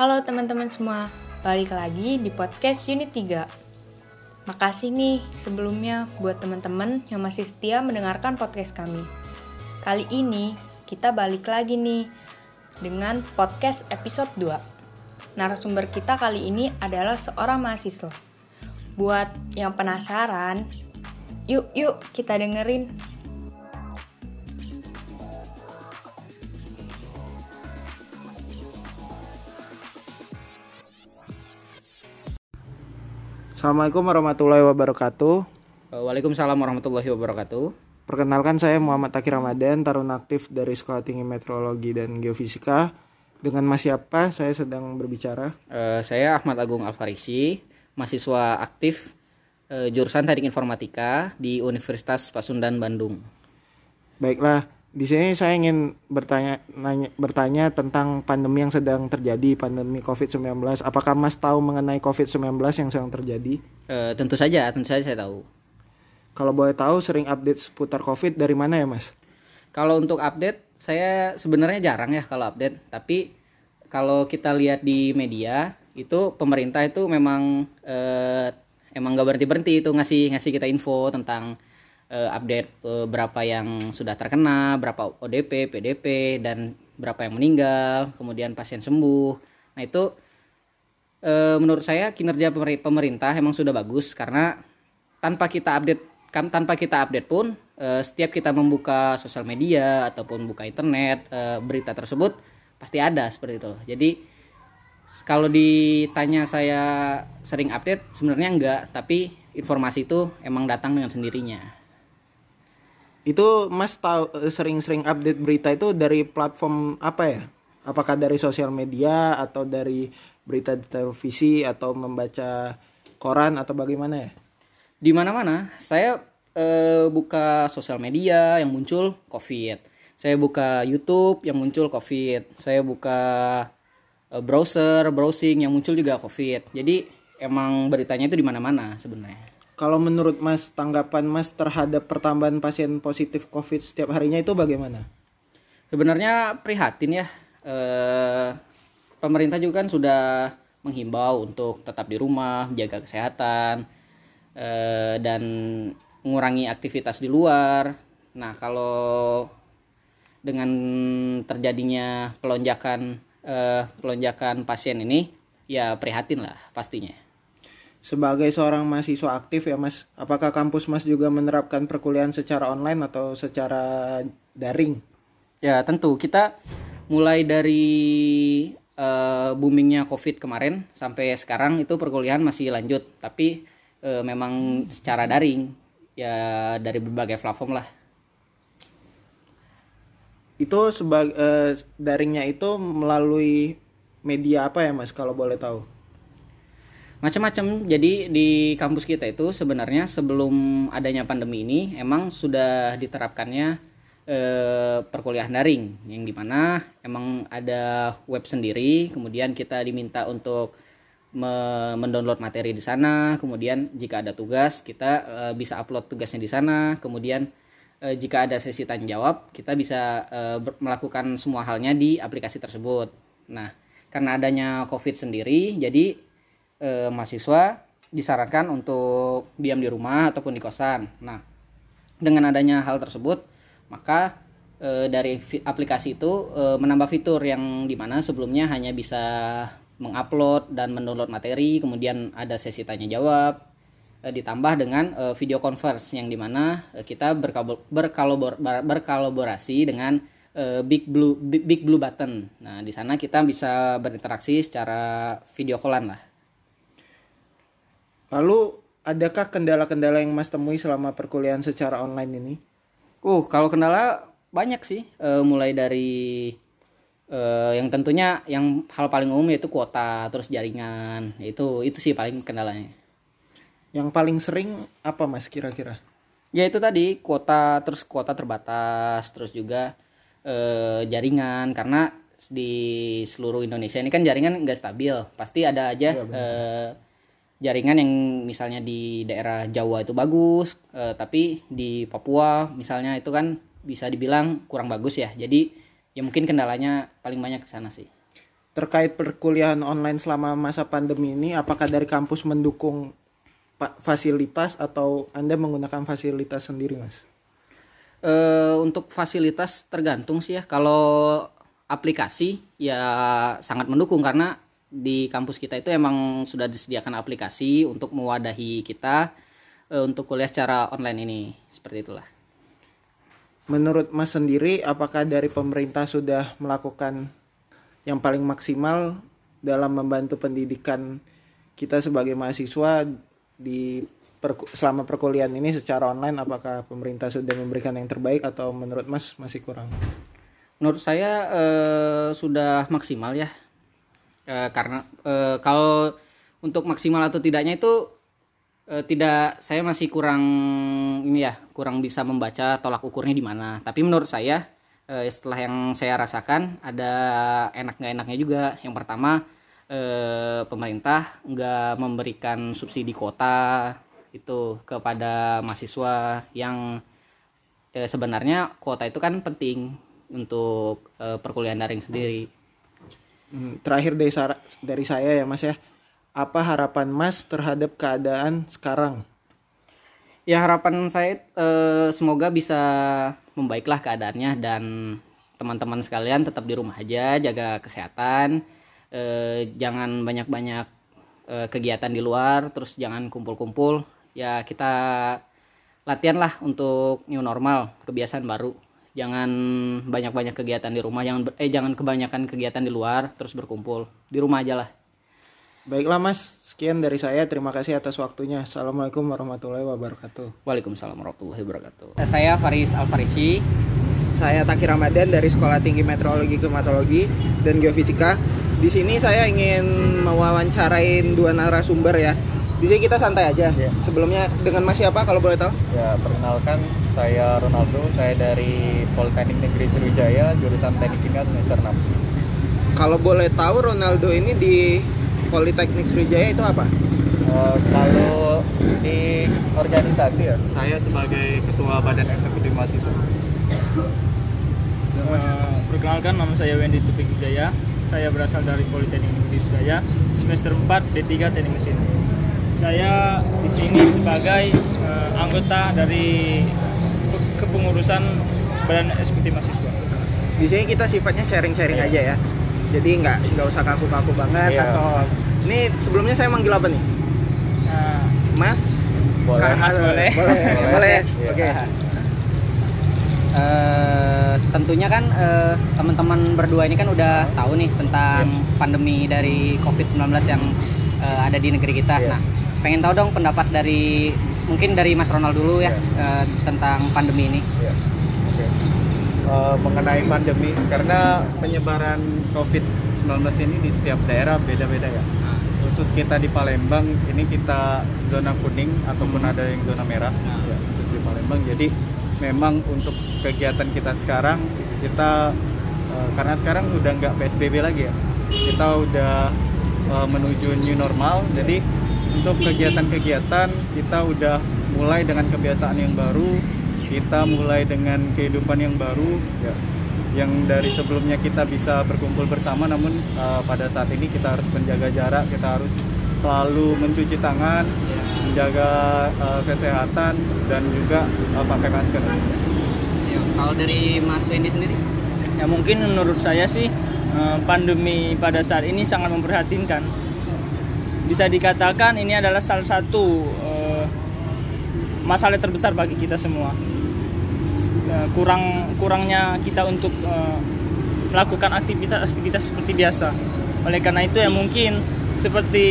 Halo teman-teman semua, balik lagi di podcast Unit 3. Makasih nih sebelumnya buat teman-teman yang masih setia mendengarkan podcast kami. Kali ini kita balik lagi nih dengan podcast episode 2. Narasumber kita kali ini adalah seorang mahasiswa. Buat yang penasaran, yuk yuk kita dengerin Assalamualaikum warahmatullahi wabarakatuh. Waalaikumsalam warahmatullahi wabarakatuh. Perkenalkan saya Muhammad Taki Ramadan, taruna aktif dari Sekolah Tinggi Meteorologi dan Geofisika. Dengan Mas siapa saya sedang berbicara? Uh, saya Ahmad Agung Alfarisi, mahasiswa aktif uh, jurusan Teknik Informatika di Universitas Pasundan Bandung. Baiklah, di sini saya ingin bertanya nanya, bertanya tentang pandemi yang sedang terjadi, pandemi COVID-19. Apakah Mas tahu mengenai COVID-19 yang sedang terjadi? Uh, tentu saja, tentu saja saya tahu. Kalau boleh tahu sering update seputar COVID dari mana ya, Mas? Kalau untuk update saya sebenarnya jarang ya kalau update, tapi kalau kita lihat di media itu pemerintah itu memang uh, emang gak berhenti berhenti itu ngasih ngasih kita info tentang uh, update uh, berapa yang sudah terkena, berapa ODP, PDP dan berapa yang meninggal, kemudian pasien sembuh. Nah itu uh, menurut saya kinerja pemerintah emang sudah bagus karena tanpa kita update tanpa kita update pun uh, setiap kita membuka sosial media ataupun buka internet uh, berita tersebut pasti ada seperti itu. Jadi kalau ditanya saya sering update sebenarnya enggak, tapi informasi itu emang datang dengan sendirinya. Itu Mas tahu sering-sering update berita itu dari platform apa ya? Apakah dari sosial media atau dari berita di televisi atau membaca koran atau bagaimana ya? di mana-mana saya e, buka sosial media yang muncul COVID. Saya buka YouTube yang muncul COVID. Saya buka e, browser, browsing yang muncul juga COVID. Jadi emang beritanya itu di mana-mana sebenarnya. Kalau menurut Mas tanggapan Mas terhadap pertambahan pasien positif COVID setiap harinya itu bagaimana? Sebenarnya prihatin ya. E, pemerintah juga kan sudah menghimbau untuk tetap di rumah, jaga kesehatan Eh, dan mengurangi aktivitas di luar. Nah, kalau dengan terjadinya pelonjakan eh, pelonjakan pasien ini, ya prihatin lah pastinya. Sebagai seorang mahasiswa aktif ya Mas, apakah kampus Mas juga menerapkan perkuliahan secara online atau secara daring? Ya tentu. Kita mulai dari uh, boomingnya COVID kemarin sampai sekarang itu perkuliahan masih lanjut, tapi e, memang secara daring ya dari berbagai platform lah. Itu sebagai e, daringnya itu melalui media apa ya mas kalau boleh tahu macam-macam jadi di kampus kita itu sebenarnya sebelum adanya pandemi ini emang sudah diterapkannya eh, perkuliahan daring. Yang di mana emang ada web sendiri kemudian kita diminta untuk mendownload materi di sana. Kemudian jika ada tugas kita uh, bisa upload tugasnya di sana. Kemudian uh, jika ada sesi tanya jawab kita bisa uh, melakukan semua halnya di aplikasi tersebut. Nah karena adanya covid sendiri jadi uh, mahasiswa disarankan untuk diam di rumah ataupun di kosan nah dengan adanya hal tersebut maka dari aplikasi itu menambah fitur yang di mana sebelumnya hanya bisa mengupload dan mendownload materi kemudian ada sesi tanya jawab eh, ditambah dengan eh, video converse yang di mana eh, kita berkalabor berkolaborasi dengan Big Blue Big Blue Button. Nah di sana kita bisa berinteraksi secara video callan lah. Lalu adakah kendala-kendala yang Mas temui selama perkuliahan secara online ini? Uh kalau kendala banyak sih, mulai dari uh, yang tentunya yang hal paling umum yaitu kuota terus jaringan. Itu itu sih paling kendalanya. Yang paling sering apa mas kira-kira? Ya itu tadi kuota terus kuota terbatas terus juga uh, jaringan. Karena di seluruh Indonesia ini kan jaringan nggak stabil. Pasti ada aja ya, jaringan yang misalnya di daerah Jawa itu bagus uh, tapi di Papua misalnya itu kan bisa dibilang kurang bagus ya jadi ya mungkin kendalanya paling banyak ke sana sih terkait perkuliahan online selama masa pandemi ini apakah dari kampus mendukung fasilitas atau Anda menggunakan fasilitas sendiri, Mas? Eh, untuk fasilitas tergantung sih ya. Kalau aplikasi ya sangat mendukung karena di kampus kita itu emang sudah disediakan aplikasi untuk mewadahi kita eh, untuk kuliah secara online ini. Seperti itulah. Menurut Mas sendiri apakah dari pemerintah sudah melakukan yang paling maksimal dalam membantu pendidikan kita sebagai mahasiswa di perku- selama perkuliahan ini secara online apakah pemerintah sudah memberikan yang terbaik atau menurut Mas masih kurang? Menurut saya eh, sudah maksimal ya. Eh, karena eh, kalau untuk maksimal atau tidaknya itu eh, tidak saya masih kurang ini ya, kurang bisa membaca tolak ukurnya di mana. Tapi menurut saya eh, setelah yang saya rasakan ada enak nggak enaknya juga. Yang pertama eh, pemerintah nggak memberikan subsidi kuota itu kepada mahasiswa yang eh, sebenarnya kuota itu kan penting untuk eh, perkuliahan daring sendiri. Hmm, terakhir dari, dari saya ya Mas ya, apa harapan Mas terhadap keadaan sekarang? Ya harapan saya eh, semoga bisa membaiklah keadaannya dan teman-teman sekalian tetap di rumah aja, jaga kesehatan, eh, jangan banyak-banyak eh, kegiatan di luar, terus jangan kumpul-kumpul. Ya kita latihan lah untuk new normal, kebiasaan baru. Jangan banyak-banyak kegiatan di rumah, jangan eh jangan kebanyakan kegiatan di luar, terus berkumpul di rumah aja lah. Baiklah Mas, sekian dari saya. Terima kasih atas waktunya. Assalamualaikum warahmatullahi wabarakatuh. Waalaikumsalam warahmatullahi wabarakatuh. Saya Faris Alfarisi, Saya Taki Ramadan dari Sekolah Tinggi Meteorologi Klimatologi dan Geofisika. Di sini saya ingin mewawancarain dua narasumber ya. Di sini kita santai aja. Iya. Sebelumnya dengan Mas siapa kalau boleh tahu? Ya, perkenalkan saya Ronaldo, saya dari Politeknik Negeri Sriwijaya, jurusan Teknik Kimia semester 6. Kalau boleh tahu Ronaldo ini di Politeknik Sriwijaya itu apa? Eh, kalau di organisasi ya, saya sebagai ketua Badan Eksekutif Mahasiswa. Eh, perkenalkan nama saya Wendy Tupik Wijaya. Saya berasal dari Politeknik Negeri Sriwijaya, semester 4 D3 Teknik Mesin. Saya di sini sebagai eh, anggota dari pe- kepengurusan Badan Eksekutif Mahasiswa. Di sini kita sifatnya sharing-sharing aja ya. Jadi nggak nggak usah kaku-kaku banget Iya. atau ini sebelumnya saya manggil apa nih? Nah, Mas. Boleh. Mas, boleh. Boleh. Boleh. boleh. Iya. Oke. Eh, tentunya kan eh, teman-teman berdua ini kan udah tahu nih tentang pandemi dari COVID-19 yang eh, ada di negeri kita. Iya. Nah, pengen tahu dong pendapat dari mungkin dari Mas Ronald dulu ya eh, tentang pandemi ini. Ya. Oke. Eh, mengenai pandemi, karena penyebaran COVID-19 ini di setiap daerah beda-beda ya. Khusus kita di Palembang, ini kita zona kuning ataupun ada yang zona merah. Ya, khusus di Palembang. Jadi memang untuk kegiatan kita sekarang, kita eh, karena sekarang udah nggak PSBB lagi ya. Kita udah eh, menuju new normal. Jadi untuk kegiatan-kegiatan kita udah mulai dengan kebiasaan yang baru kita mulai dengan kehidupan yang baru ya yang dari sebelumnya kita bisa berkumpul bersama namun uh, pada saat ini kita harus menjaga jarak kita harus selalu mencuci tangan menjaga uh, kesehatan dan juga uh, pakai masker Kalau dari Mas Wendy sendiri? ya mungkin menurut saya sih pandemi pada saat ini sangat memprihatinkan. Bisa dikatakan ini adalah salah satu eh, masalah terbesar bagi kita semua. Eh, kurang kurangnya kita untuk eh, melakukan aktivitas-aktivitas seperti biasa. Oleh karena itu ya mungkin seperti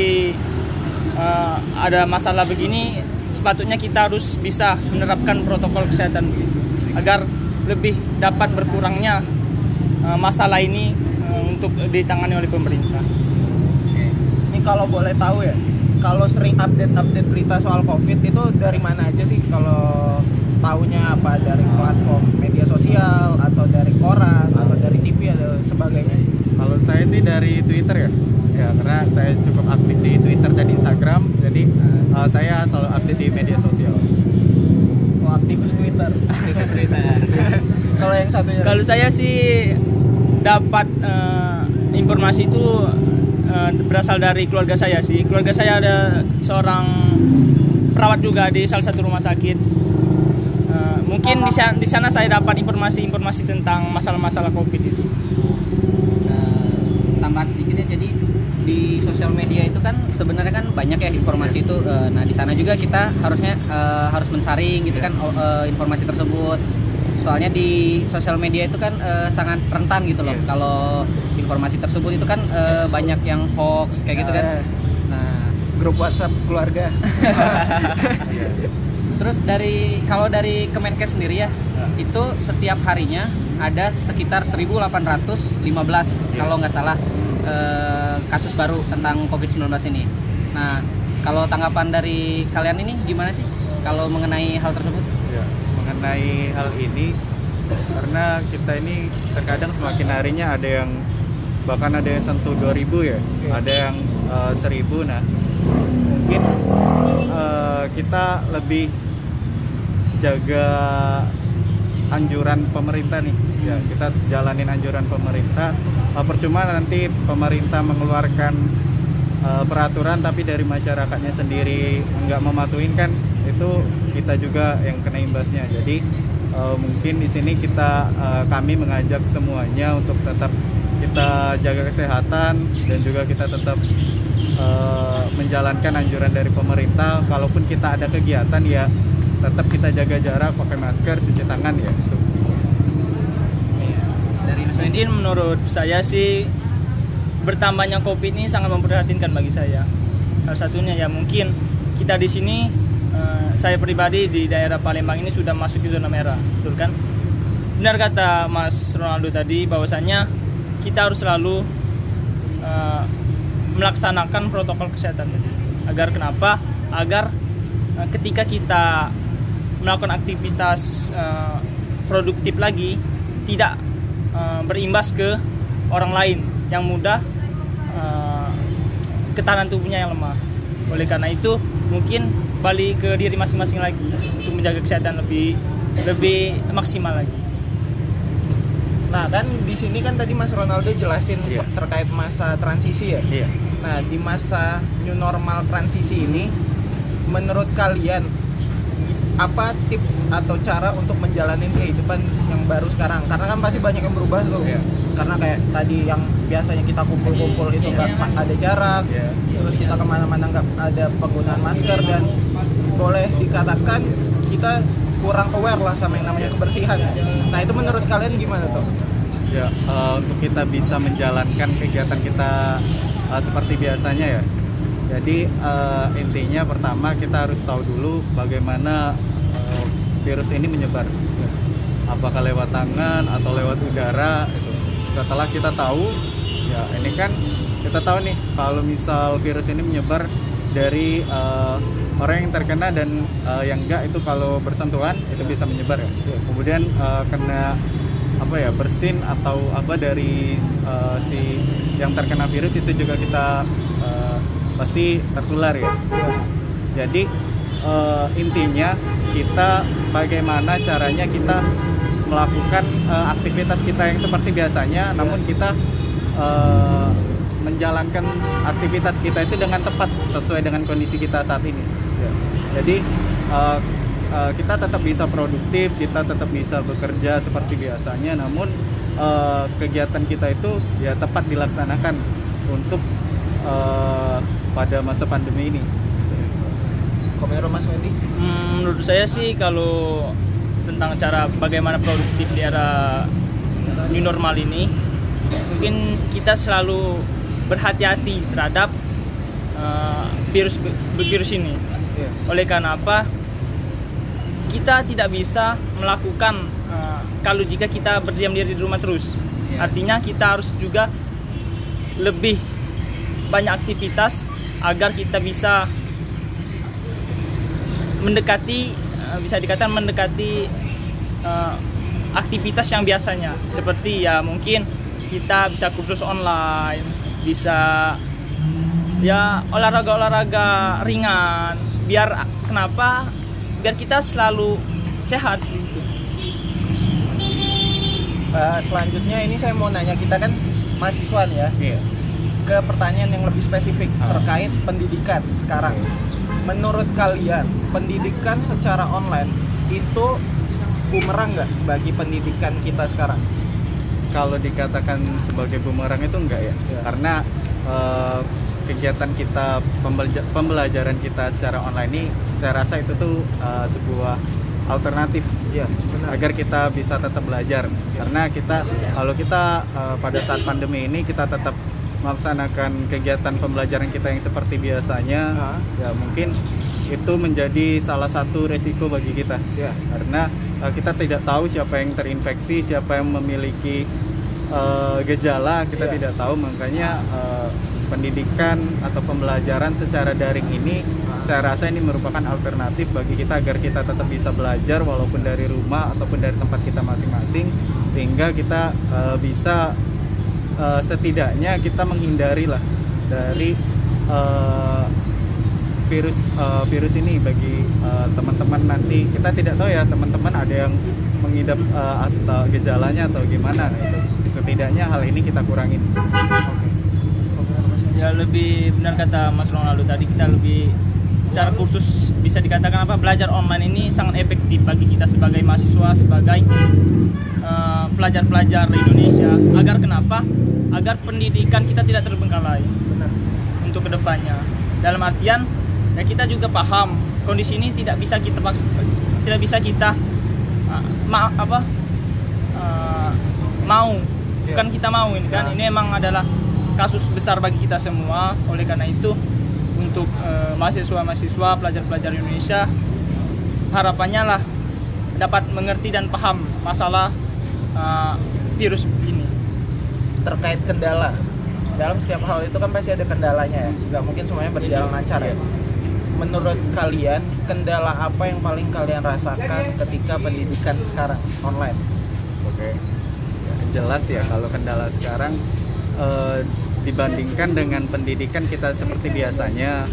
eh, ada masalah begini sepatutnya kita harus bisa menerapkan protokol kesehatan begitu agar lebih dapat berkurangnya eh, masalah ini eh, untuk ditangani oleh pemerintah. Ini kalau boleh tahu ya, kalau sering update-update berita soal COVID itu dari mana aja sih? Kalau tahunya apa dari platform media sosial atau dari koran atau dari TV atau sebagainya? kalau saya sih dari Twitter ya ya karena saya cukup aktif di Twitter dan Instagram jadi uh, saya selalu update di media sosial Oh, aktivis Twitter. kalau yang satunya Kalau saya sih dapat eh, informasi itu eh, berasal dari keluarga saya sih. Keluarga saya ada seorang perawat juga di salah satu rumah sakit. Eh, mungkin di sana, di sana saya dapat informasi-informasi tentang masalah-masalah COVID itu. Eh, tambahan sedikit ya jadi di sosial media itu kan sebenarnya kan banyak ya informasi itu eh, nah di sana juga kita harusnya eh, harus mensaring gitu kan oh, eh, informasi tersebut soalnya di sosial media itu kan eh, sangat rentan gitu loh kalau informasi tersebut itu kan eh, banyak yang hoax kayak gitu kan Ah. nah grup WhatsApp keluarga Terus dari kalau dari Kemenkes sendiri ya, itu setiap harinya ada sekitar 1815 kalau nggak salah eh, kasus baru tentang COVID-19 ini. Nah, kalau tanggapan dari kalian ini gimana sih kalau mengenai hal tersebut? Ya, mengenai hal ini karena kita ini terkadang semakin harinya ada yang bahkan ada yang sentuh 2000 ya, ada yang eh, 1000 nah. Mungkin eh, kita lebih jaga anjuran pemerintah nih. Ya kita jalanin anjuran pemerintah. Eh, percuma nanti pemerintah mengeluarkan eh, peraturan tapi dari masyarakatnya sendiri nggak mematuhin kan itu kita juga yang kena imbasnya. Jadi eh, mungkin di sini kita eh, kami mengajak semuanya untuk tetap kita jaga kesehatan dan juga kita tetap eh, menjalankan anjuran dari pemerintah kalaupun kita ada kegiatan ya tetap kita jaga jarak pakai masker cuci tangan ya itu Dari Mas Wendy? Mungkin menurut saya sih bertambahnya COVID ini sangat memprihatinkan bagi saya. Salah satunya ya mungkin kita di sini eh, saya pribadi di daerah Palembang ini sudah masuk ke zona merah, betul kan? Benar kata Mas Ronaldo tadi bahwasannya kita harus selalu eh, melaksanakan protokol kesehatan tadi. Agar kenapa? Agar eh, ketika kita melakukan aktivitas eh, produktif lagi tidak eh, berimbas ke orang lain yang mudah eh, ketahanan tubuhnya yang lemah. Oleh karena itu mungkin balik ke diri masing-masing lagi untuk menjaga kesehatan lebih lebih maksimal lagi. Nah kan di sini kan tadi Mas Ronaldo jelasin so- terkait masa transisi ya. iya Nah di masa new normal transisi ini, menurut kalian apa tips atau cara untuk menjalani kehidupan yang baru sekarang? Karena kan pasti banyak yang berubah tuh. Iya. Karena kayak tadi yang biasanya kita kumpul-kumpul itu nggak ada jarak, Iya. terus kita ke mana-mana nggak ada penggunaan masker dan boleh dikatakan kita kurang aware lah sama yang namanya kebersihan. Nah itu menurut kalian gimana tuh? Ya, eh, untuk kita bisa menjalankan kegiatan kita eh, seperti biasanya ya. Jadi eh, intinya pertama kita harus tahu dulu bagaimana eh, virus ini menyebar. Apakah lewat tangan atau lewat udara itu. Setelah kita tahu, ya ini kan kita tahu nih kalau misal virus ini menyebar dari eh, orang yang terkena dan eh, yang enggak itu kalau bersentuhan itu bisa menyebar ya. Kemudian eh, kena apa ya bersin atau apa dari eh, si yang terkena virus itu juga kita eh, pasti tertular ya. Jadi eh, intinya kita bagaimana caranya kita melakukan eh, aktivitas kita yang seperti biasanya, namun kita eh, menjalankan aktivitas kita itu dengan tepat sesuai dengan kondisi kita saat ini. Ya. Jadi eh, eh, kita tetap bisa produktif, kita tetap bisa bekerja seperti biasanya, namun eh, kegiatan kita itu ya tepat dilaksanakan untuk eh, pada masa pandemi ini. Komentar Mas Wendy? Hmm, menurut saya sih kalau tentang cara bagaimana produktif di era new normal ini mungkin kita selalu berhati-hati terhadap uh, virus virus ini Iya. oleh karena apa kita tidak bisa melakukan uh, kalau jika kita berdiam diri di rumah terus. Iya. artinya kita harus juga lebih banyak aktivitas agar kita bisa mendekati eh, bisa dikatakan mendekati eh, aktivitas yang biasanya. Seperti ya mungkin kita bisa kursus online bisa ya olahraga-olahraga ringan. Biar kenapa biar kita selalu sehat gitu. Eh, selanjutnya ini saya mau nanya kita kan mahasiswa nih ya Iya. ke pertanyaan yang lebih spesifik Ah. terkait pendidikan sekarang. Menurut kalian, pendidikan secara online itu bumerang nggak bagi pendidikan kita sekarang? kalau dikatakan sebagai bumerang itu enggak ya, Ya. karena eh, kegiatan kita pembelajaran kita secara online ini saya rasa itu tuh eh, sebuah alternatif benar. agar kita bisa tetap belajar karena kita kalau kita eh, pada saat pandemi ini kita tetap melaksanakan kegiatan pembelajaran kita yang seperti biasanya Ah. ya mungkin itu menjadi salah satu resiko bagi kita Ya. karena uh, kita tidak tahu siapa yang terinfeksi, siapa yang memiliki uh, gejala, kita Iya. tidak tahu makanya uh, pendidikan atau pembelajaran secara daring ini saya rasa ini merupakan alternatif bagi kita agar kita tetap bisa belajar walaupun dari rumah ataupun dari tempat kita masing-masing sehingga kita uh, bisa uh, setidaknya kita menghindari lah dari uh, virus uh, virus ini bagi uh, teman-teman nanti. Kita tidak tahu ya teman-teman ada yang mengidap uh, atau gejalanya atau gimana itu setidaknya hal ini kita kurangin ya lebih benar kata Mas Ronaldo tadi kita lebih cara kursus bisa dikatakan apa? Belajar online ini sangat efektif bagi kita sebagai mahasiswa sebagai eh, pelajar-pelajar Indonesia. Agar kenapa? Agar pendidikan kita tidak terbengkalai Benar. untuk ke depannya. Dalam artian ya kita juga paham kondisi ini tidak bisa kita paksa, tidak bisa kita uh, ma- apa uh, mau. Iya. bukan kita mau ini kan? Ya. ini emang adalah kasus besar bagi kita semua. Oleh karena itu untuk uh, mahasiswa-mahasiswa pelajar-pelajar Indonesia harapannya lah dapat mengerti dan paham masalah uh, virus ini Terkait kendala. Dalam setiap hal itu kan pasti ada kendalanya ya. Nggak mungkin semuanya berjalan lancar ya. Menurut kalian, kendala apa yang paling kalian rasakan ketika pendidikan sekarang online? oke Ya, jelas ya kalau kendala sekarang eh, dibandingkan dengan pendidikan kita seperti biasanya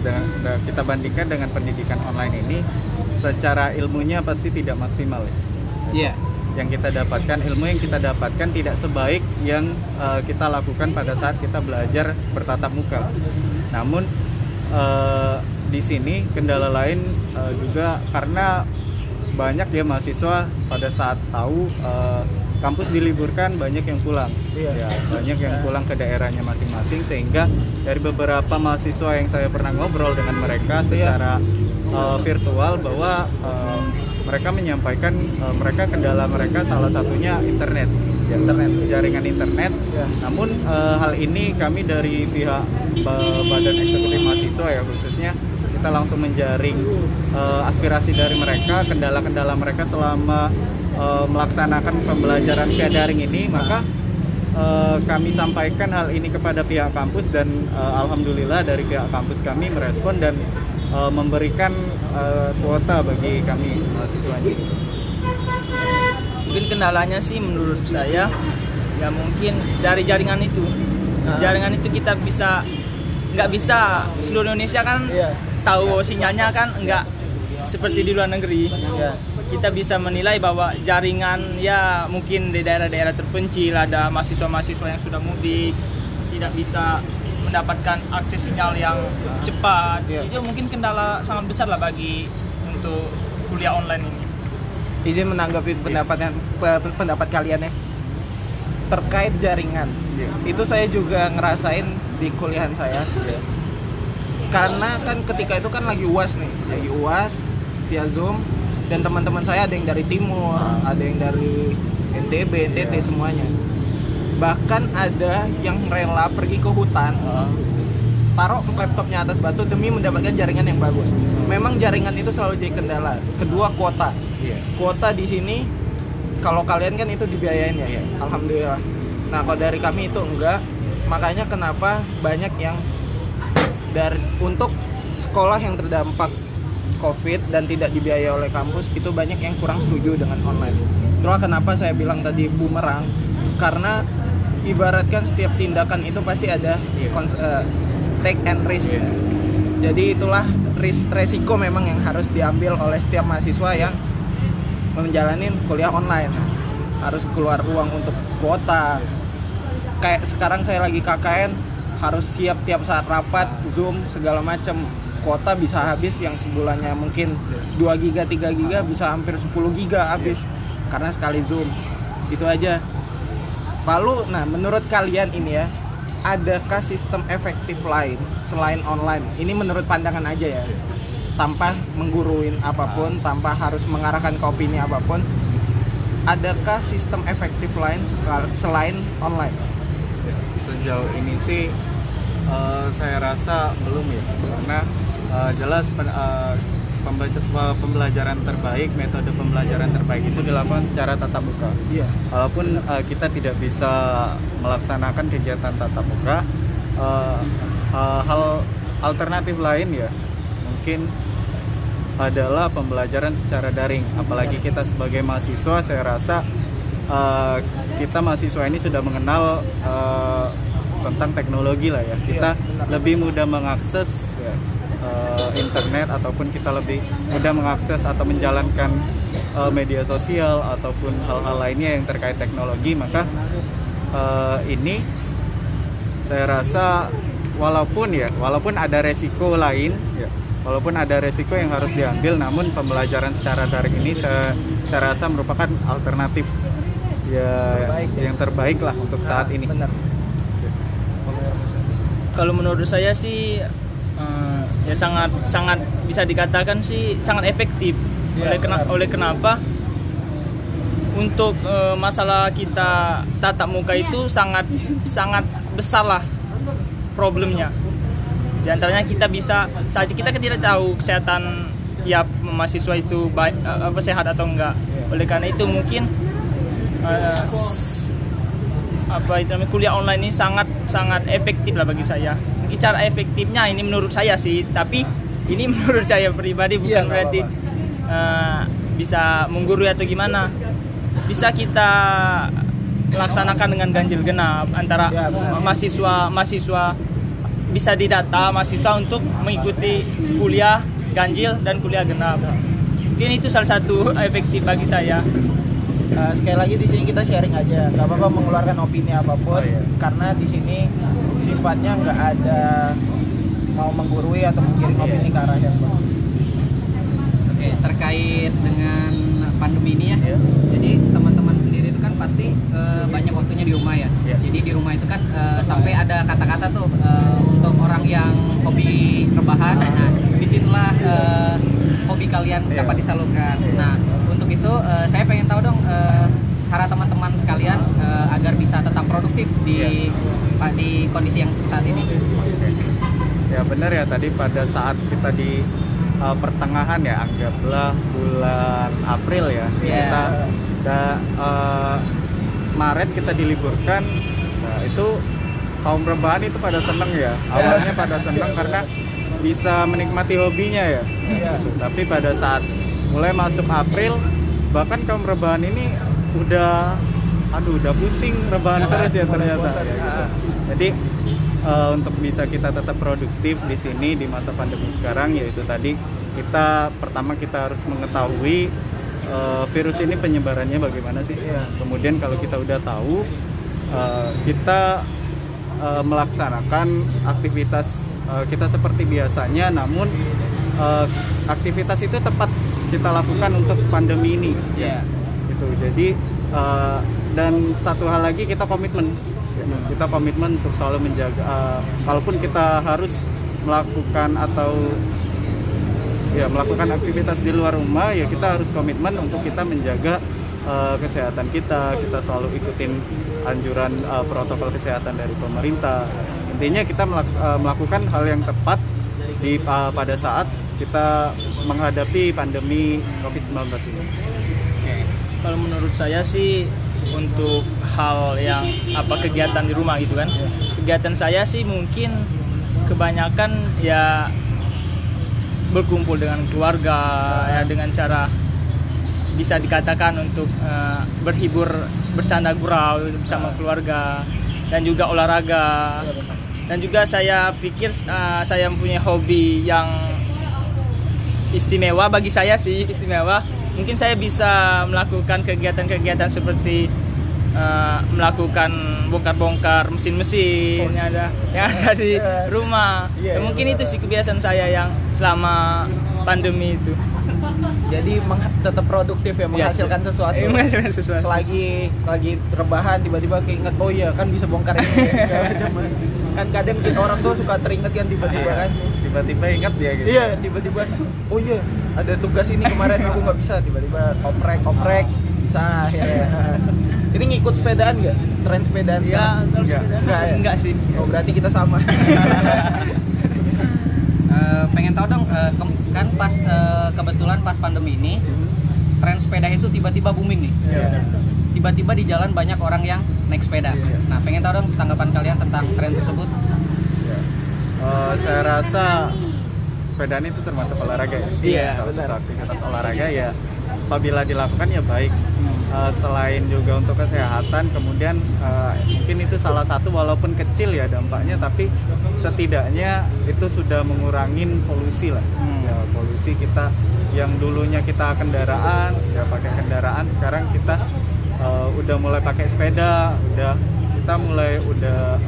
dengan- kita bandingkan dengan pendidikan online ini secara ilmunya pasti tidak maksimal ya Iya. yang kita dapatkan ilmu yang kita dapatkan tidak sebaik yang eh, kita lakukan pada saat kita belajar bertatap muka. Namun eh, di sini kendala lain eh, juga karena banyak ya mahasiswa pada saat tahu eh, kampus diliburkan banyak yang pulang. Iya. Ya, banyak yang pulang ke daerahnya masing-masing sehingga dari beberapa mahasiswa yang saya pernah ngobrol dengan mereka secara eh, virtual bahwa eh, mereka menyampaikan eh, mereka kendala mereka salah satunya internet internet jaringan internet Ya. namun eh, hal ini kami dari pihak ba- badan eksekutif mahasiswa ya khususnya kita langsung menjaring eh, aspirasi dari mereka kendala-kendala mereka selama eh, melaksanakan pembelajaran via daring ini maka eh, kami sampaikan hal ini kepada pihak kampus dan eh, alhamdulillah dari pihak kampus kami merespon dan eh, memberikan eh, kuota bagi kami mahasiswanya. mungkin kendalanya sih menurut saya ya mungkin dari jaringan itu jaringan itu kita bisa nggak bisa seluruh Indonesia kan Iya. tahu sinyalnya kan nggak seperti di luar negeri Ya. Kita bisa menilai bahwa jaringan ya mungkin di daerah-daerah terpencil ada mahasiswa-mahasiswa yang sudah mudik tidak bisa mendapatkan akses sinyal yang cepat. Iya. itu mungkin kendala sangat besar lah bagi untuk kuliah online ini. Izin menanggapi pendapatnya pe- pendapat kalian ya. Terkait jaringan itu saya juga ngerasain di kuliahan saya. Karena kan ketika itu kan lagi uas nih. Lagi uas via zoom dan teman-teman saya ada yang dari timur ada yang dari NTB NTT semuanya. Bahkan ada yang rela pergi ke hutan taruh laptopnya atas batu demi mendapatkan jaringan yang bagus. Memang jaringan itu selalu jadi kendala. Kedua kuota. Iya. kuota di sini kalau kalian kan itu dibiayain ya? Iya. alhamdulillah. Nah kalau dari kami itu enggak. Makanya kenapa banyak yang dari untuk sekolah yang terdampak covid dan tidak dibiayai oleh kampus itu banyak yang kurang setuju dengan online. Itulah kenapa saya bilang tadi bumerang karena ibaratkan setiap tindakan itu pasti ada eh, take and risk. Jadi itulah ris- resiko memang yang harus diambil oleh setiap mahasiswa yang menjalani kuliah online. Harus keluar uang untuk kuota. Kayak sekarang saya lagi KKN harus siap tiap saat rapat zoom segala macam kuota bisa habis yang sebulannya mungkin 2 giga 3 giga bisa hampir 10 giga habis. Karena sekali zoom. Itu aja. Lalu nah menurut kalian ini ya adakah sistem efektif lain selain online? Ini menurut pandangan aja ya. Tanpa mengguruin apa pun tanpa harus mengarahkan ke opini apa pun adakah sistem efektif lain selain online? Sejauh ini sih eh, saya rasa belum ya. Karena eh, jelas pen- pe- pembelajaran terbaik metode pembelajaran terbaik itu dilakukan secara tatap muka. Iya. Walaupun eh, kita tidak bisa melaksanakan kegiatan tatap muka eh, eh, hal alternatif lain ya mungkin adalah pembelajaran secara daring. Apalagi kita sebagai mahasiswa saya rasa eh, kita mahasiswa ini sudah mengenal eh, tentang teknologi lah ya. Kita lebih mudah mengakses ya, eh, internet ataupun kita lebih mudah mengakses atau menjalankan eh, media sosial ataupun hal-hal lainnya yang terkait teknologi maka eh, ini saya rasa walaupun ya walaupun ada resiko lain ya walaupun ada resiko yang harus diambil namun pembelajaran secara daring ini saya, saya rasa merupakan alternatif ya Terbaik ya. yang terbaik lah untuk saat Nah, ini. benar. Kalau menurut saya sih eh, ya sangat sangat bisa dikatakan sih sangat efektif. Iya, oleh kena, benar. oleh kenapa? Untuk eh, masalah kita tatap muka itu sangat sangat besar lah problemnya. Di antaranya kita bisa saja kita kan tidak tahu kesehatan tiap mahasiswa itu baik eh, apa sehat atau enggak. Oleh karena itu mungkin s- apa itu namanya kuliah online ini sangat sangat efektif lah bagi saya. Cara efektifnya ini menurut saya sih, tapi ini menurut saya pribadi bukan Iya, berarti eh, bisa menggurui atau gimana. Bisa kita laksanakan dengan ganjil genap antara Ya, benar. mahasiswa mahasiswa bisa didata mahasiswa untuk mengikuti kuliah ganjil dan kuliah genap. Mungkin itu salah satu efektif bagi saya. Uh, sekali lagi di sini kita sharing aja nggak apa-apa mengeluarkan opini apa pun Oh, iya. karena di sini sifatnya nggak ada mau menggurui atau menggiring opini ke arah yang baik. Oke, terkait dengan pandemi ini ya. Ya. Jadi teman-teman sendiri itu kan pasti eh, banyak waktunya di rumah ya. Ya. Jadi di rumah itu kan eh, sampai ada kata-kata tuh eh, untuk orang yang hobi rebahan. Nah, di situlah eh, hobi kalian Ya. dapat disalurkan. Nah, untuk itu eh, saya pengen tahu dong eh, cara teman-teman sekalian bisa tetap produktif di pa- di kondisi yang saat ini. ya benar ya tadi pada saat kita di uh, pertengahan ya anggaplah bulan April ya Iya. kita da, uh, Maret kita diliburkan nah itu kaum rebahan itu pada seneng ya awalnya pada seneng karena bisa menikmati hobinya ya Iya. tapi pada saat mulai masuk April bahkan kaum rebahan ini udah aduh udah pusing rebahan terus ya ternyata bosan. Ya, gitu. jadi eh, untuk bisa kita tetap produktif di sini di masa pandemi sekarang yaitu tadi kita pertama kita harus mengetahui eh, virus ini penyebarannya bagaimana sih kemudian kalau kita udah tahu eh, kita eh, melaksanakan aktivitas eh, kita seperti biasanya namun eh, aktivitas itu tepat kita lakukan untuk pandemi ini Iya. gitu jadi eh, dan satu hal lagi kita komitmen. Kita komitmen untuk selalu menjaga eh, kalaupun kita harus melakukan atau ya melakukan aktivitas di luar rumah ya kita harus komitmen untuk kita menjaga eh, kesehatan kita. Kita selalu ikutin anjuran eh, protokol kesehatan dari pemerintah. Intinya kita melak- eh, melakukan hal yang tepat di pa- pada saat kita menghadapi pandemi COVID-19 ini. Kalau menurut saya sih untuk hal yang apa kegiatan di rumah gitu kan. Kegiatan saya sih mungkin kebanyakan ya berkumpul dengan keluarga ya dengan cara bisa dikatakan untuk eh, berhibur bercanda gurau bersama keluarga dan juga olahraga. Dan juga saya pikir eh, saya mempunyai hobi yang istimewa bagi saya sih istimewa mungkin saya bisa melakukan kegiatan-kegiatan seperti eh, melakukan bongkar-bongkar mesin-mesin yang ada yang ada di rumah. Iya, Ya, iya, mungkin itu sih kebiasaan saya yang selama pandemi itu. Jadi tetap produktif ya menghasilkan sesuatu. Menghasilkan sesuatu. Selagi lagi rebahan tiba-tiba keinget oh iya kan bisa bongkar ini ya, kan kadang kita orang tuh suka teringat kan tiba-tiba kan. Tiba-tiba ingat ya gitu Iya, tiba-tiba oh iya ada tugas ini kemarin aku nggak bisa tiba-tiba oprek oprek bisa akhirnya. Ini ngikut sepedaan nggak? Tren sepedaan Ya, sekarang? kalau Enggak. sepeda Enggak ya? enggak sih. Oh berarti kita sama. Eh, pengen tahu dong ke- kan pas eh, kebetulan pas pandemi ini tren sepeda itu tiba-tiba booming nih Iya. tiba-tiba di jalan banyak orang yang naik sepeda nah pengen tahu dong tanggapan kalian tentang tren tersebut Ya. Eh, saya rasa sepedaan itu termasuk olahraga ya. Iya, Salah benar. satu aktivitas olahraga ya. Apabila dilakukan ya baik. Eh, selain juga untuk kesehatan, kemudian eh, mungkin itu salah satu walaupun kecil ya dampaknya, tapi setidaknya itu sudah mengurangin polusi lah. Ya polusi kita yang dulunya kita kendaraan, ya pakai kendaraan, sekarang kita eh, udah mulai pakai sepeda, udah kita mulai udah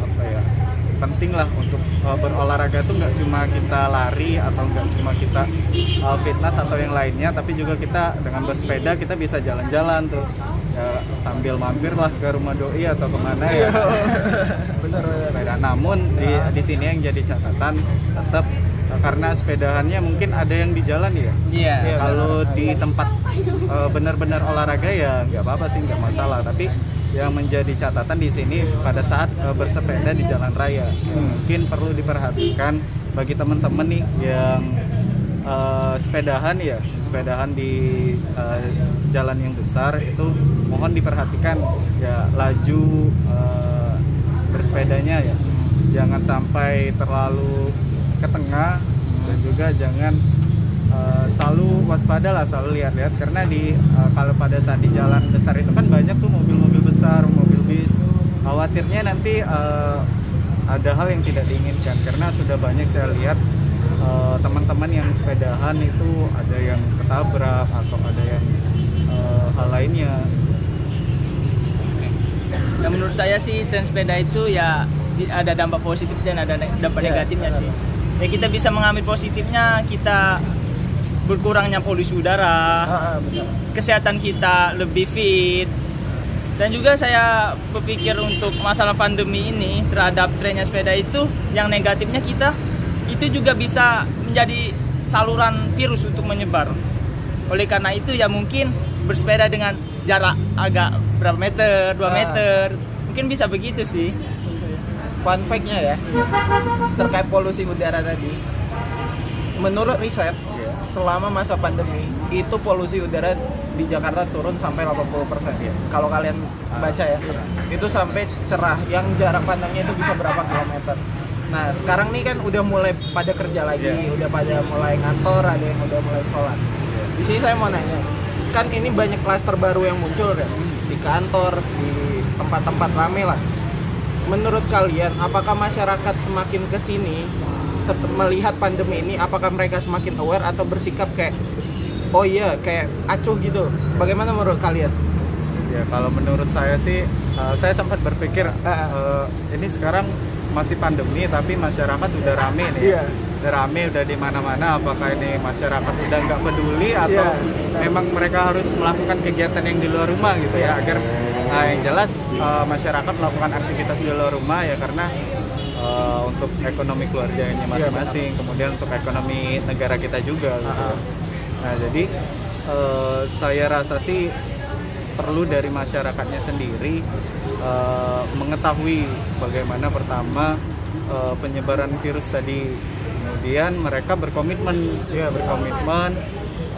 penting lah untuk uh, berolahraga itu nggak cuma kita lari atau nggak cuma kita uh, fitness atau yang lainnya tapi juga kita dengan bersepeda kita bisa jalan-jalan tuh. Ya, sambil mampir lah ke rumah doi atau ke mana ya. Bener. sepeda namun di di sini yang jadi catatan tetap uh, karena sepedahannya mungkin ada yang di jalan ya. Iya. Iya. kalau di tempat uh, benar-benar olahraga ya nggak apa-apa sih nggak masalah. Tapi yang menjadi catatan di sini pada saat uh, bersepeda di jalan raya. Ya, mungkin perlu diperhatikan bagi teman-teman nih yang uh, sepedahan ya sepedahan di uh, jalan yang besar itu mohon diperhatikan ya laju uh, bersepedanya ya. Jangan sampai terlalu ke tengah dan juga jangan uh, selalu waspada lah selalu lihat-lihat. Karena di uh, kalau pada saat di jalan besar itu kan banyak tuh mobil-mobil besar mobil bis khawatirnya nanti uh, ada hal yang tidak diinginkan karena sudah banyak saya lihat uh, teman-teman yang sepedahan itu ada yang ketabrak atau ada yang uh, hal lainnya Ya menurut saya sih tren sepeda itu ya ada dampak positif dan ada dampak Iya, negatifnya benar. sih. Ya kita bisa mengambil positifnya kita berkurangnya polusi udara, Ah, ah, kesehatan kita lebih fit. Dan juga saya berpikir untuk masalah pandemi ini terhadap trennya sepeda itu yang negatifnya kita itu juga bisa menjadi saluran virus untuk menyebar. Oleh karena itu ya mungkin bersepeda dengan jarak agak berapa meter, 2 Ah. meter. Mungkin bisa begitu sih. Fun fact-nya ya terkait polusi udara tadi. Menurut riset selama masa pandemi itu polusi udara di Jakarta turun sampai 80% ya. Kalau kalian baca ya, itu sampai cerah yang jarak pandangnya itu bisa berapa kilometer. Nah, sekarang nih kan udah mulai pada kerja lagi, Iya. udah pada mulai ngantor, ada yang udah mulai sekolah. Di sini saya mau nanya, kan ini banyak klaster baru yang muncul kan di kantor, di tempat-tempat rame lah. Menurut kalian, apakah masyarakat semakin ke sini tetap melihat pandemi ini, apakah mereka semakin aware atau bersikap kayak oh iya kayak acuh gitu? Bagaimana menurut kalian? Ya kalau menurut saya sih, uh, saya sempat berpikir Ah, uh, ini sekarang masih pandemi tapi masyarakat udah rame nih. Iya. Udah rame, udah di mana-mana. Apakah ini masyarakat udah nggak peduli atau Iya. memang mereka harus melakukan kegiatan yang di luar rumah gitu ya agar uh, yang jelas uh, masyarakat melakukan aktivitas di luar rumah ya karena uh, untuk ekonomi keluarganya masing-masing, kemudian untuk ekonomi negara kita juga. Gitu. Ah, ah. Nah jadi uh, saya rasa sih perlu dari masyarakatnya sendiri eh, mengetahui bagaimana pertama eh, penyebaran virus tadi. Kemudian mereka berkomitmen ya berkomitmen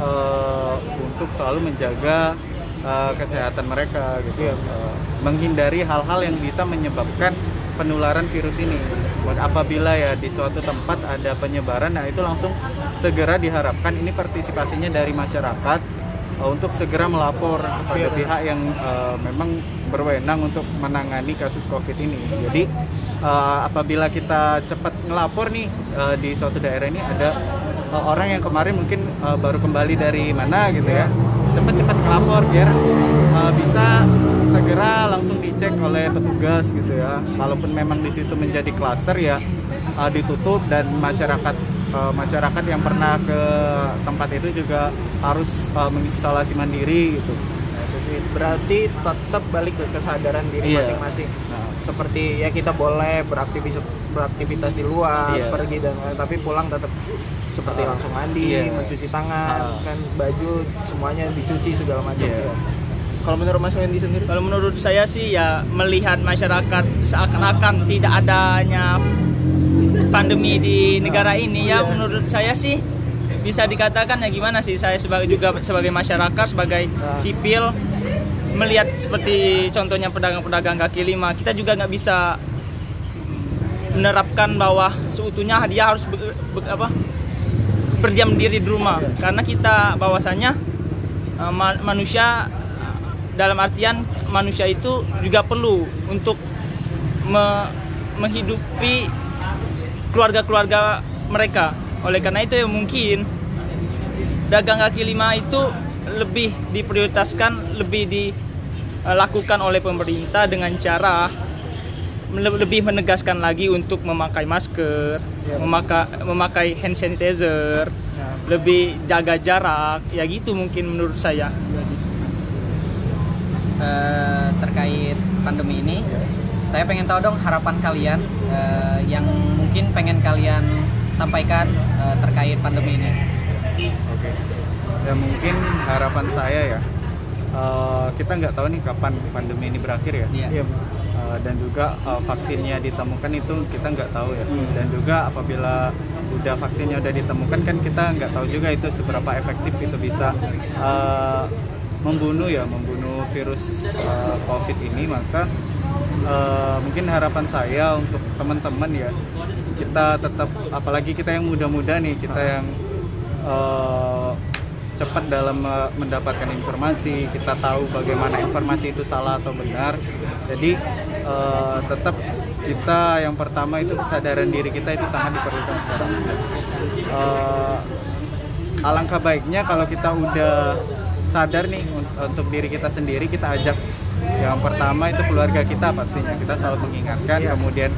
eh, untuk selalu menjaga eh, kesehatan mereka gitu Eh, menghindari hal-hal yang bisa menyebabkan penularan virus ini apabila ya di suatu tempat ada penyebaran nah itu langsung segera diharapkan ini partisipasinya dari masyarakat uh, untuk segera melapor kepada Iya, pihak yang uh, memang berwenang untuk menangani kasus COVID ini. Jadi uh, apabila kita cepat ngelapor nih uh, di suatu daerah ini ada uh, orang yang kemarin mungkin uh, baru kembali dari mana gitu ya cepat-cepat melapor biar uh, bisa segera langsung dicek oleh petugas gitu ya. Kalaupun memang di situ menjadi klaster ya uh, ditutup dan masyarakat uh, masyarakat yang pernah ke tempat itu juga harus uh, mengisolasi mandiri gitu Nah, sih berarti tetap balik ke kesadaran diri Iya. masing-masing Nah, seperti ya kita boleh beraktivitas beraktivitas di luar Iya. pergi dan tapi pulang tetap seperti Ah. langsung mandi Iya. mencuci tangan Ah. kan baju semuanya dicuci segala macam Iya. ya. kalau menurut Mas Wendy sendiri Kalau menurut saya sih ya melihat masyarakat seakan-akan tidak adanya pandemi di negara ini ya menurut saya sih bisa dikatakan ya gimana sih saya sebagai juga sebagai masyarakat sebagai sipil melihat seperti contohnya pedagang-pedagang kaki lima kita juga nggak bisa menerapkan bahwa seutuhnya dia harus be- be- apa berdiam diri di rumah. Karena kita bahwasanya uh, ma- manusia dalam artian manusia itu juga perlu untuk me- menghidupi keluarga-keluarga mereka. Oleh karena itu ya mungkin dagang kaki lima itu lebih diprioritaskan lebih dilakukan oleh pemerintah dengan cara le- lebih menegaskan lagi untuk memakai masker, memakai memakai hand sanitizer, lebih jaga jarak, ya gitu mungkin menurut saya. Eh, terkait pandemi ini saya pengen tahu dong harapan kalian eh, yang mungkin pengen kalian sampaikan eh, terkait pandemi ini Oke. Ya mungkin harapan saya ya. Eh, kita nggak tahu nih kapan pandemi ini berakhir ya. Iya. Iya. Eh, dan juga eh, vaksinnya ditemukan itu kita nggak tahu ya. Hmm. Dan juga apabila udah vaksinnya udah ditemukan kan kita nggak tahu juga itu seberapa efektif itu bisa eh, membunuh ya, membunuh virus eh, COVID ini. Maka eh, mungkin harapan saya untuk teman-teman ya kita tetap apalagi kita yang muda-muda nih kita yang eh, cepat dalam eh, mendapatkan informasi kita tahu bagaimana informasi itu salah atau benar. Jadi eh, tetap kita yang pertama itu kesadaran diri kita itu sangat diperlukan sekarang. Eh, alangkah baiknya kalau kita udah sadar nih un- untuk diri kita sendiri kita ajak. Yang pertama itu keluarga kita pastinya. Kita selalu mengingatkan kemudian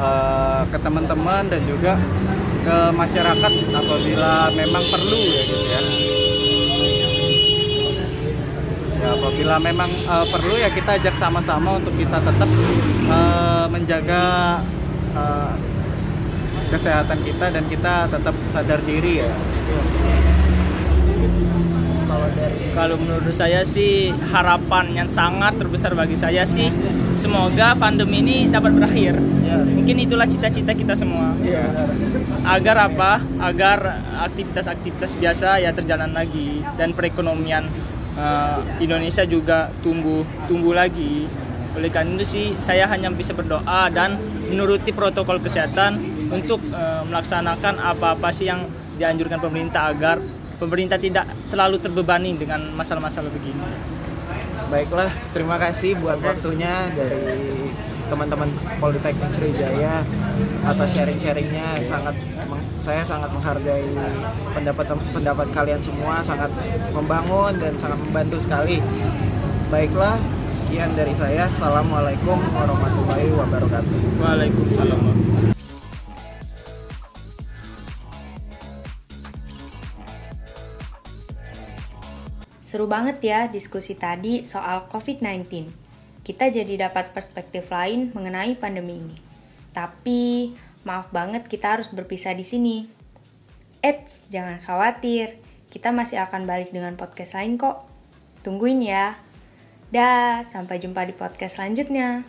eh, ke teman-teman dan juga ke masyarakat apabila memang perlu ya gitu ya ya apabila memang eh, perlu ya kita ajak sama-sama untuk kita tetap eh, menjaga eh, kesehatan kita dan kita tetap sadar diri ya kalau dari Kalau menurut saya sih harapan yang sangat terbesar bagi saya sih semoga pandemi ini dapat berakhir. ya Mungkin itulah cita-cita kita semua. iya Agar apa? Agar aktivitas-aktivitas biasa ya terjalan lagi dan perekonomian eh, Indonesia juga tumbuh tumbuh lagi. Oleh karena itu sih saya hanya bisa berdoa dan menuruti protokol kesehatan untuk eh, melaksanakan apa-apa sih yang dianjurkan pemerintah agar pemerintah tidak terlalu terbebani dengan masalah-masalah begini. Baiklah, terima kasih buat waktunya dari teman-teman Politeknik Sriwijaya atas sharing-sharingnya sangat saya sangat menghargai pendapat pendapat kalian semua sangat membangun dan sangat membantu sekali. Baiklah, sekian dari saya. Assalamualaikum warahmatullahi wabarakatuh. Waalaikumsalam. Seru banget ya diskusi tadi soal COVID-19. Kita jadi dapat perspektif lain mengenai pandemi ini. Tapi, maaf banget kita harus berpisah di sini. Eits, jangan khawatir. Kita masih akan balik dengan podcast lain kok. Tungguin ya. Dah, sampai jumpa di podcast selanjutnya.